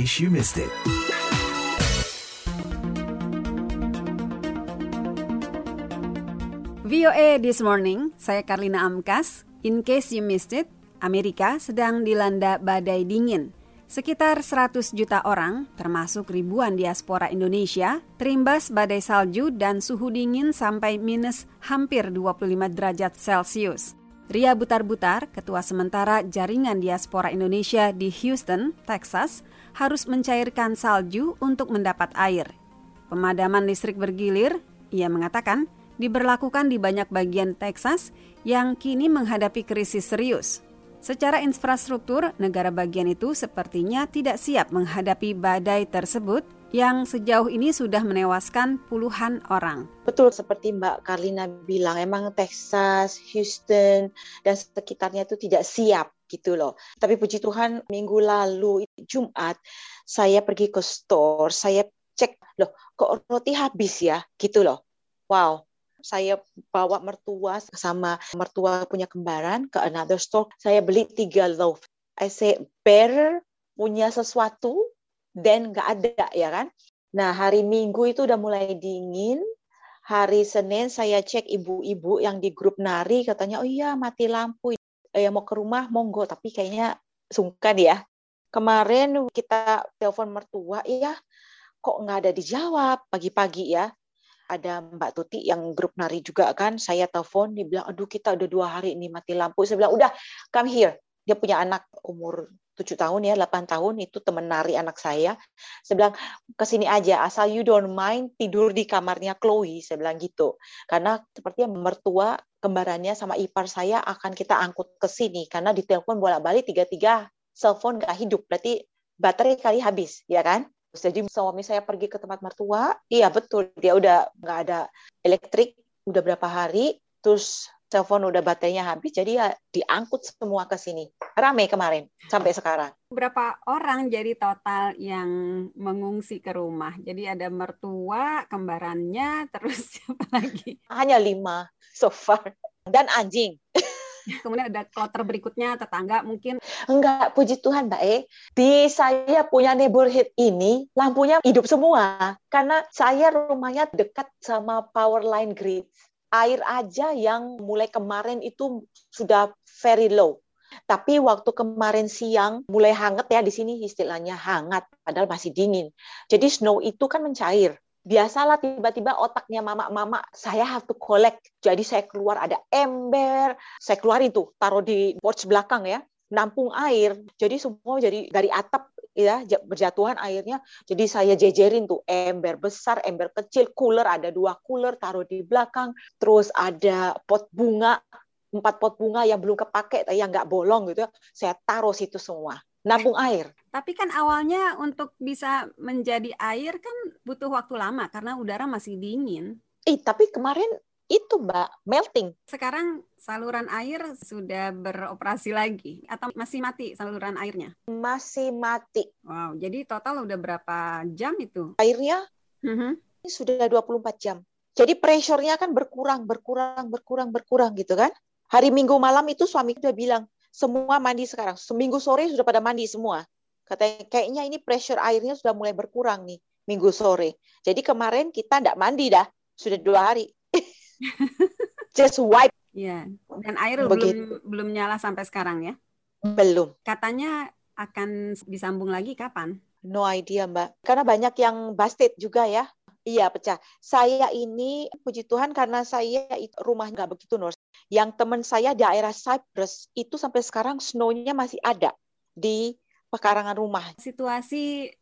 case you missed it. VOA This Morning, saya Karlina Amkas. In case you missed it, Amerika sedang dilanda badai dingin. Sekitar 100 juta orang, termasuk ribuan diaspora Indonesia, terimbas badai salju dan suhu dingin sampai minus hampir 25 derajat Celcius. Ria Butar-Butar, ketua sementara jaringan diaspora Indonesia di Houston, Texas, harus mencairkan salju untuk mendapat air. Pemadaman listrik bergilir, ia mengatakan, diberlakukan di banyak bagian Texas yang kini menghadapi krisis serius. Secara infrastruktur, negara bagian itu sepertinya tidak siap menghadapi badai tersebut yang sejauh ini sudah menewaskan puluhan orang. Betul seperti Mbak Karlina bilang, emang Texas, Houston, dan sekitarnya itu tidak siap gitu loh. Tapi puji Tuhan minggu lalu Jumat saya pergi ke store, saya cek loh kok roti habis ya gitu loh. Wow, saya bawa mertua sama mertua punya kembaran ke another store. Saya beli tiga loaf. I say better punya sesuatu dan nggak ada ya kan. Nah hari Minggu itu udah mulai dingin. Hari Senin saya cek ibu-ibu yang di grup nari katanya oh iya mati lampu. Eh, mau ke rumah monggo tapi kayaknya sungkan ya. Kemarin kita telepon mertua, iya kok nggak ada dijawab pagi-pagi ya ada Mbak Tuti yang grup nari juga kan, saya telepon, dia bilang, aduh kita udah dua hari ini mati lampu. Saya bilang, udah come here. Dia punya anak umur tujuh tahun ya, 8 tahun, itu temen nari anak saya. Saya bilang, ke sini aja, asal you don't mind tidur di kamarnya Chloe. Saya bilang gitu. Karena sepertinya mertua kembarannya sama ipar saya akan kita angkut ke sini. Karena di telepon bolak-balik tiga-tiga, cellphone nggak hidup. Berarti baterai kali habis, ya kan? Jadi suami saya pergi ke tempat mertua, iya betul dia udah nggak ada elektrik udah berapa hari, terus telepon udah baterainya habis, jadi ya diangkut semua ke sini. Rame kemarin sampai sekarang. Berapa orang jadi total yang mengungsi ke rumah? Jadi ada mertua, kembarannya, terus siapa lagi? Hanya lima so far. Dan anjing. Kemudian ada kloter berikutnya tetangga mungkin. Enggak, puji Tuhan Mbak E. Di saya punya neighborhood ini lampunya hidup semua. Karena saya rumahnya dekat sama power line grid. Air aja yang mulai kemarin itu sudah very low. Tapi waktu kemarin siang mulai hangat ya di sini istilahnya hangat padahal masih dingin. Jadi snow itu kan mencair biasalah tiba-tiba otaknya mama-mama saya have to collect. Jadi saya keluar ada ember, saya keluar itu taruh di porch belakang ya, nampung air. Jadi semua jadi dari atap ya berjatuhan airnya. Jadi saya jejerin tuh ember besar, ember kecil, cooler ada dua cooler taruh di belakang. Terus ada pot bunga, empat pot bunga yang belum kepake, yang nggak bolong gitu. ya Saya taruh situ semua nampung air. Tapi kan awalnya untuk bisa menjadi air kan butuh waktu lama karena udara masih dingin. Eh, tapi kemarin itu Mbak, melting. Sekarang saluran air sudah beroperasi lagi atau masih mati saluran airnya? Masih mati. Wow, jadi total udah berapa jam itu? Airnya uh -huh. sudah 24 jam. Jadi pressure-nya kan berkurang, berkurang, berkurang, berkurang gitu kan. Hari Minggu malam itu suami udah bilang, semua mandi sekarang. Seminggu sore sudah pada mandi semua. Katanya kayaknya ini pressure airnya sudah mulai berkurang nih minggu sore. Jadi kemarin kita tidak mandi dah, sudah dua hari. Just wipe. Ya, dan air belum belum nyala sampai sekarang ya? Belum. Katanya akan disambung lagi kapan? No idea, Mbak. Karena banyak yang busted juga ya. Iya pecah. Saya ini puji Tuhan karena saya rumah nggak begitu nurse. Yang teman saya di daerah Cyprus itu sampai sekarang snow-nya masih ada di pekarangan rumah. Situasi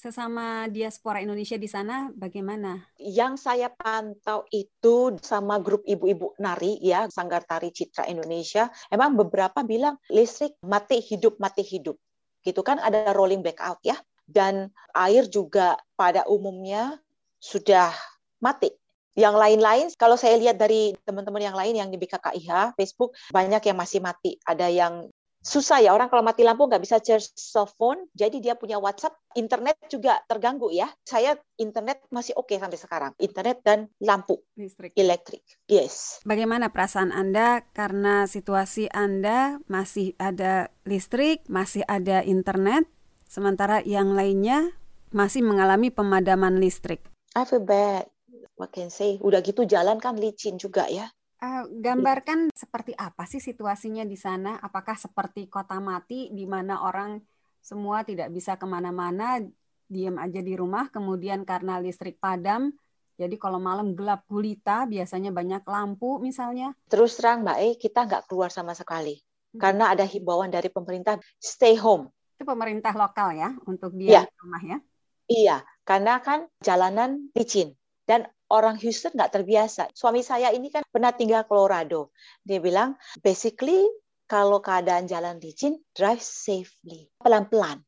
sesama diaspora Indonesia di sana bagaimana? Yang saya pantau itu sama grup ibu-ibu nari ya, Sanggar Tari Citra Indonesia, emang beberapa bilang listrik mati hidup mati hidup. Gitu kan ada rolling blackout ya. Dan air juga pada umumnya sudah mati. Yang lain-lain, kalau saya lihat dari teman-teman yang lain yang di BKKIH, Facebook, banyak yang masih mati. Ada yang susah ya, orang kalau mati lampu nggak bisa charge cell phone, jadi dia punya WhatsApp, internet juga terganggu ya. Saya internet masih oke okay sampai sekarang. Internet dan lampu. Listrik. Elektrik. Yes. Bagaimana perasaan Anda karena situasi Anda masih ada listrik, masih ada internet, sementara yang lainnya masih mengalami pemadaman listrik. I feel bad. What can say? Udah gitu jalan kan licin juga ya. Uh, gambarkan seperti apa sih situasinya di sana? Apakah seperti kota mati di mana orang semua tidak bisa ke mana-mana, diam aja di rumah, kemudian karena listrik padam, jadi kalau malam gelap gulita, biasanya banyak lampu misalnya. Terus terang Mbak E, kita nggak keluar sama sekali. Hmm. Karena ada himbauan dari pemerintah, stay home. Itu pemerintah lokal ya, untuk dia ya. di rumah ya? Iya, karena kan jalanan licin. Dan orang Houston nggak terbiasa. Suami saya ini kan pernah tinggal Colorado. Dia bilang, basically kalau keadaan jalan licin, drive safely. Pelan-pelan.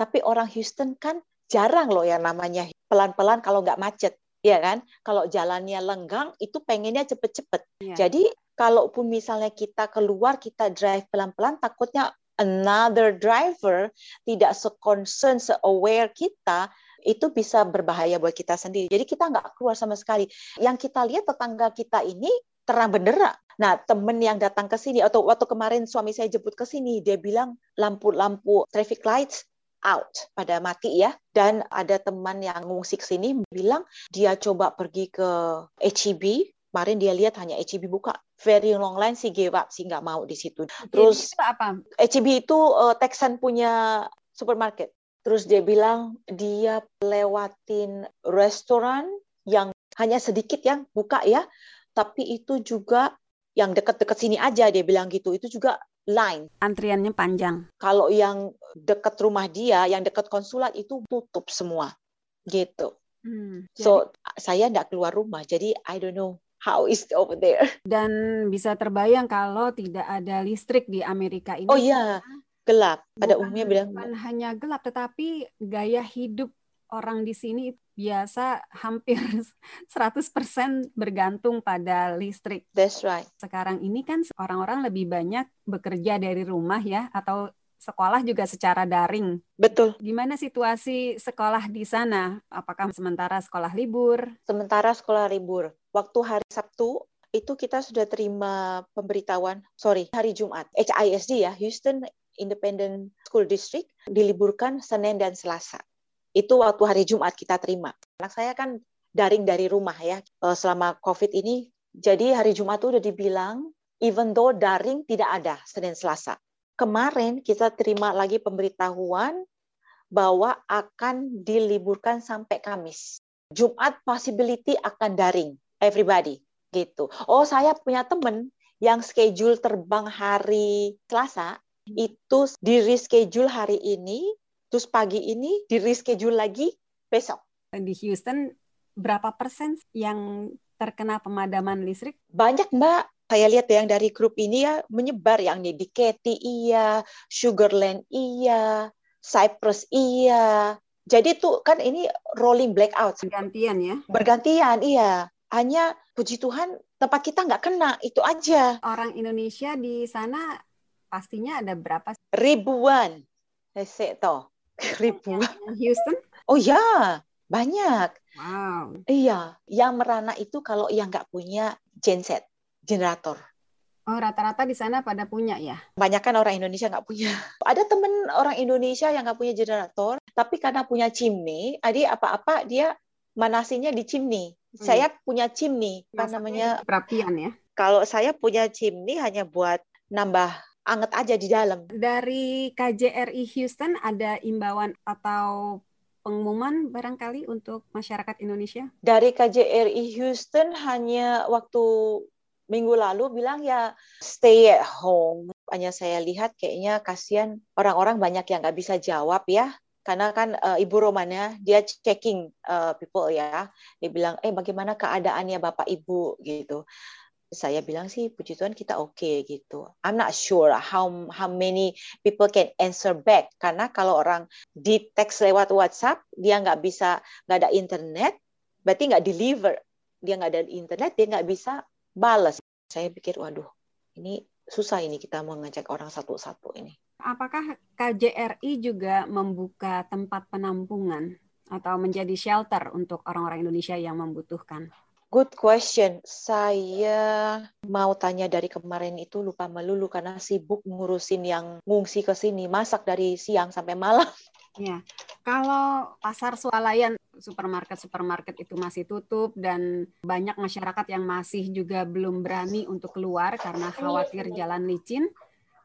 Tapi orang Houston kan jarang loh yang namanya pelan-pelan kalau nggak macet ya kan? Kalau jalannya lenggang itu pengennya cepet-cepet. Ya. Jadi kalaupun misalnya kita keluar kita drive pelan-pelan takutnya another driver tidak se-concern, se-aware kita itu bisa berbahaya buat kita sendiri. Jadi kita nggak keluar sama sekali. Yang kita lihat tetangga kita ini terang benderang. Nah, temen yang datang ke sini atau waktu kemarin suami saya jemput ke sini, dia bilang lampu-lampu traffic lights out pada mati ya dan ada teman yang ngungsi ke sini bilang dia coba pergi ke HEB kemarin dia lihat hanya HEB buka very long line sih give up sih nggak mau di situ terus itu apa HEB itu uh, Texan punya supermarket terus dia bilang dia lewatin restoran yang hanya sedikit yang buka ya tapi itu juga yang dekat-dekat sini aja dia bilang gitu itu juga line. Antriannya panjang. Kalau yang dekat rumah dia, yang dekat konsulat itu tutup semua, gitu. Hmm, so jadi... saya nggak keluar rumah, jadi I don't know how is over there. Dan bisa terbayang kalau tidak ada listrik di Amerika ini. Oh iya, gelap. Pada umumnya bilang bukan hanya gelap, tetapi gaya hidup orang di sini biasa hampir 100% bergantung pada listrik. That's right. Sekarang ini kan orang-orang lebih banyak bekerja dari rumah ya atau sekolah juga secara daring. Betul. Gimana situasi sekolah di sana? Apakah sementara sekolah libur? Sementara sekolah libur. Waktu hari Sabtu itu kita sudah terima pemberitahuan, sorry, hari Jumat, HISD ya, Houston Independent School District, diliburkan Senin dan Selasa. Itu waktu hari Jumat kita terima. Anak saya kan daring dari rumah ya eh, selama COVID ini. Jadi hari Jumat itu udah dibilang even though daring tidak ada Senin Selasa. Kemarin kita terima lagi pemberitahuan bahwa akan diliburkan sampai Kamis. Jumat possibility akan daring everybody gitu. Oh, saya punya teman yang schedule terbang hari Selasa itu di reschedule hari ini terus pagi ini di reschedule lagi besok. Di Houston berapa persen yang terkena pemadaman listrik? Banyak Mbak. Saya lihat yang dari grup ini ya menyebar yang di Katy iya, Sugarland iya, Cyprus iya. Jadi tuh kan ini rolling blackout. Bergantian ya? Bergantian, iya. Hanya puji Tuhan tempat kita nggak kena, itu aja. Orang Indonesia di sana pastinya ada berapa? Ribuan. Saya toh ribuan. Houston? Oh ya, banyak. Wow. Iya, yang merana itu kalau yang nggak punya genset, generator. Oh, rata-rata di sana pada punya ya? Banyak kan orang Indonesia nggak punya. Ada temen orang Indonesia yang nggak punya generator, tapi karena punya chimney, adi apa-apa dia manasinya di chimney. Hmm. Saya punya chimney, apa namanya? Perapian ya? Kalau saya punya chimney hanya buat nambah anget aja di dalam. Dari KJRI Houston ada imbauan atau pengumuman barangkali untuk masyarakat Indonesia? Dari KJRI Houston hanya waktu minggu lalu bilang ya stay at home. Hanya saya lihat kayaknya kasihan orang-orang banyak yang nggak bisa jawab ya. Karena kan uh, Ibu Romana dia checking uh, people ya. Dia bilang, eh bagaimana keadaannya Bapak Ibu gitu saya bilang sih puji Tuhan kita oke okay, gitu. I'm not sure how how many people can answer back karena kalau orang di text lewat WhatsApp dia nggak bisa nggak ada internet berarti nggak deliver dia nggak ada internet dia nggak bisa balas. Saya pikir waduh ini susah ini kita mau ngecek orang satu-satu ini. Apakah KJRI juga membuka tempat penampungan atau menjadi shelter untuk orang-orang Indonesia yang membutuhkan? Good question. Saya mau tanya dari kemarin itu lupa melulu karena sibuk ngurusin yang ngungsi ke sini, masak dari siang sampai malam. Ya, kalau pasar swalayan supermarket-supermarket itu masih tutup dan banyak masyarakat yang masih juga belum berani untuk keluar karena khawatir jalan licin.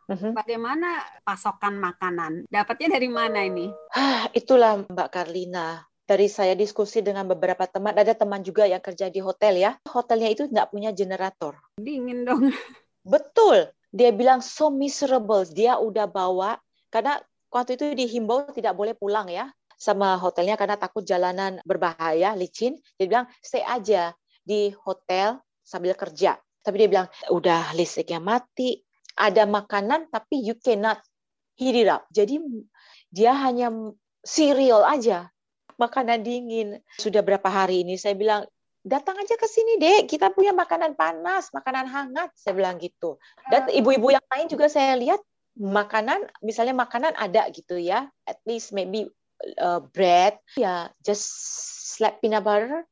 Uh-huh. Bagaimana pasokan makanan? Dapatnya dari mana ini? Ah, itulah Mbak Karlina. Dari saya diskusi dengan beberapa teman, ada teman juga yang kerja di hotel ya. Hotelnya itu nggak punya generator. Dingin dong. Betul. Dia bilang so miserable. Dia udah bawa karena waktu itu dihimbau tidak boleh pulang ya sama hotelnya karena takut jalanan berbahaya, licin. Dia bilang stay aja di hotel sambil kerja. Tapi dia bilang udah listriknya mati, ada makanan tapi you cannot heat it up. Jadi dia hanya cereal aja, makanan dingin. Sudah berapa hari ini? Saya bilang datang aja ke sini dek, kita punya makanan panas, makanan hangat, saya bilang gitu. Dan ah. ibu-ibu yang lain juga saya lihat makanan misalnya makanan ada gitu ya. At least maybe uh, bread. Ya just slap peanut butter.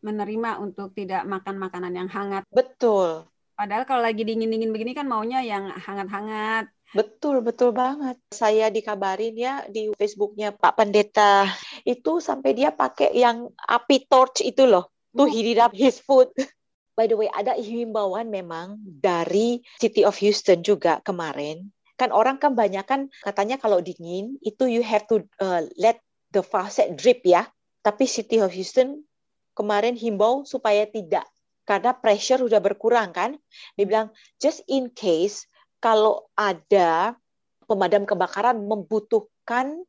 Menerima untuk tidak makan makanan yang hangat. Betul. Padahal kalau lagi dingin-dingin begini kan maunya yang hangat-hangat Betul, betul banget. Saya dikabarin ya di Facebooknya Pak Pendeta itu sampai dia pakai yang api torch itu loh, tuh heat up his food. By the way, ada himbauan memang dari City of Houston juga kemarin kan orang kan banyak kan katanya kalau dingin itu you have to uh, let the faucet drip ya. Tapi City of Houston kemarin himbau supaya tidak karena pressure udah berkurang kan. Dia bilang just in case kalau ada pemadam kebakaran membutuhkan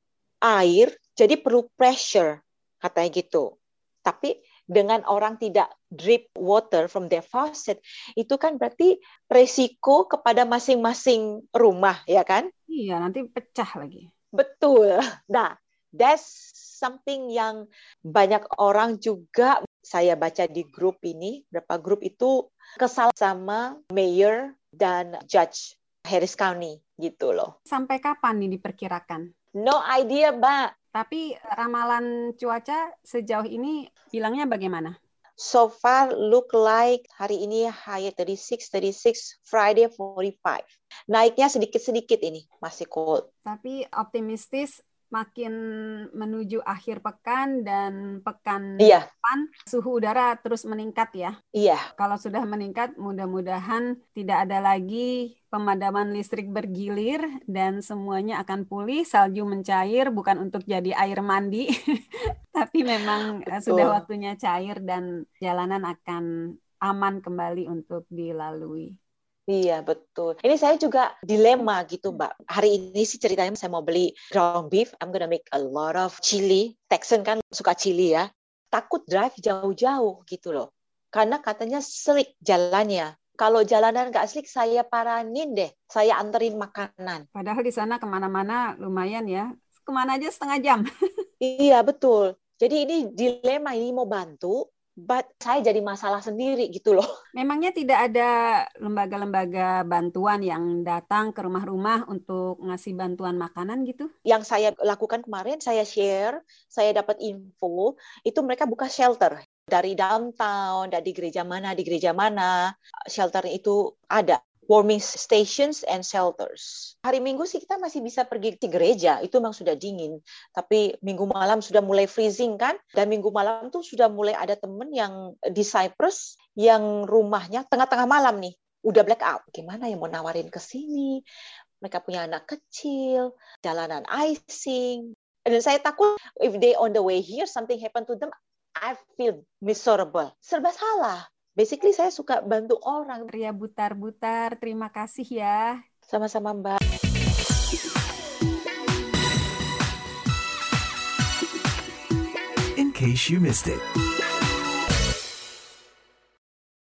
air jadi perlu pressure katanya gitu. Tapi dengan orang tidak drip water from their faucet, itu kan berarti resiko kepada masing-masing rumah, ya kan? Iya, nanti pecah lagi. Betul. Nah, that's something yang banyak orang juga saya baca di grup ini, berapa grup itu kesal sama mayor dan judge Harris County gitu loh. Sampai kapan nih diperkirakan? No idea, Mbak. Tapi ramalan cuaca sejauh ini bilangnya bagaimana? So far look like hari ini high 36, 36, Friday 45. Naiknya sedikit-sedikit ini, masih cold. Tapi optimistis makin menuju akhir pekan dan pekan iya. depan suhu udara terus meningkat ya. Iya. Kalau sudah meningkat mudah-mudahan tidak ada lagi pemadaman listrik bergilir dan semuanya akan pulih, salju mencair bukan untuk jadi air mandi, tapi memang eh, Betul. sudah waktunya cair dan jalanan akan aman kembali untuk dilalui. Iya betul. Ini saya juga dilema gitu Mbak. Hari ini sih ceritanya saya mau beli ground beef. I'm gonna make a lot of chili. Texan kan suka chili ya. Takut drive jauh-jauh gitu loh. Karena katanya slick jalannya. Kalau jalanan nggak slick, saya paranin deh. Saya anterin makanan. Padahal di sana ke mana-mana lumayan ya. Ke mana aja setengah jam. iya betul. Jadi ini dilema ini mau bantu, but saya jadi masalah sendiri gitu loh. Memangnya tidak ada lembaga-lembaga bantuan yang datang ke rumah-rumah untuk ngasih bantuan makanan gitu? Yang saya lakukan kemarin, saya share, saya dapat info, itu mereka buka shelter dari downtown, dari gereja mana, di gereja mana, shelter itu ada warming stations and shelters. Hari Minggu sih kita masih bisa pergi ke gereja, itu memang sudah dingin. Tapi Minggu malam sudah mulai freezing kan, dan Minggu malam tuh sudah mulai ada temen yang di Cyprus yang rumahnya tengah-tengah malam nih, udah black out. Gimana yang mau nawarin ke sini? Mereka punya anak kecil, jalanan icing. Dan saya takut if they on the way here, something happen to them, I feel miserable. Serba salah basically saya suka bantu orang. Ria Butar-Butar, terima kasih ya. Sama-sama Mbak. In case you missed it.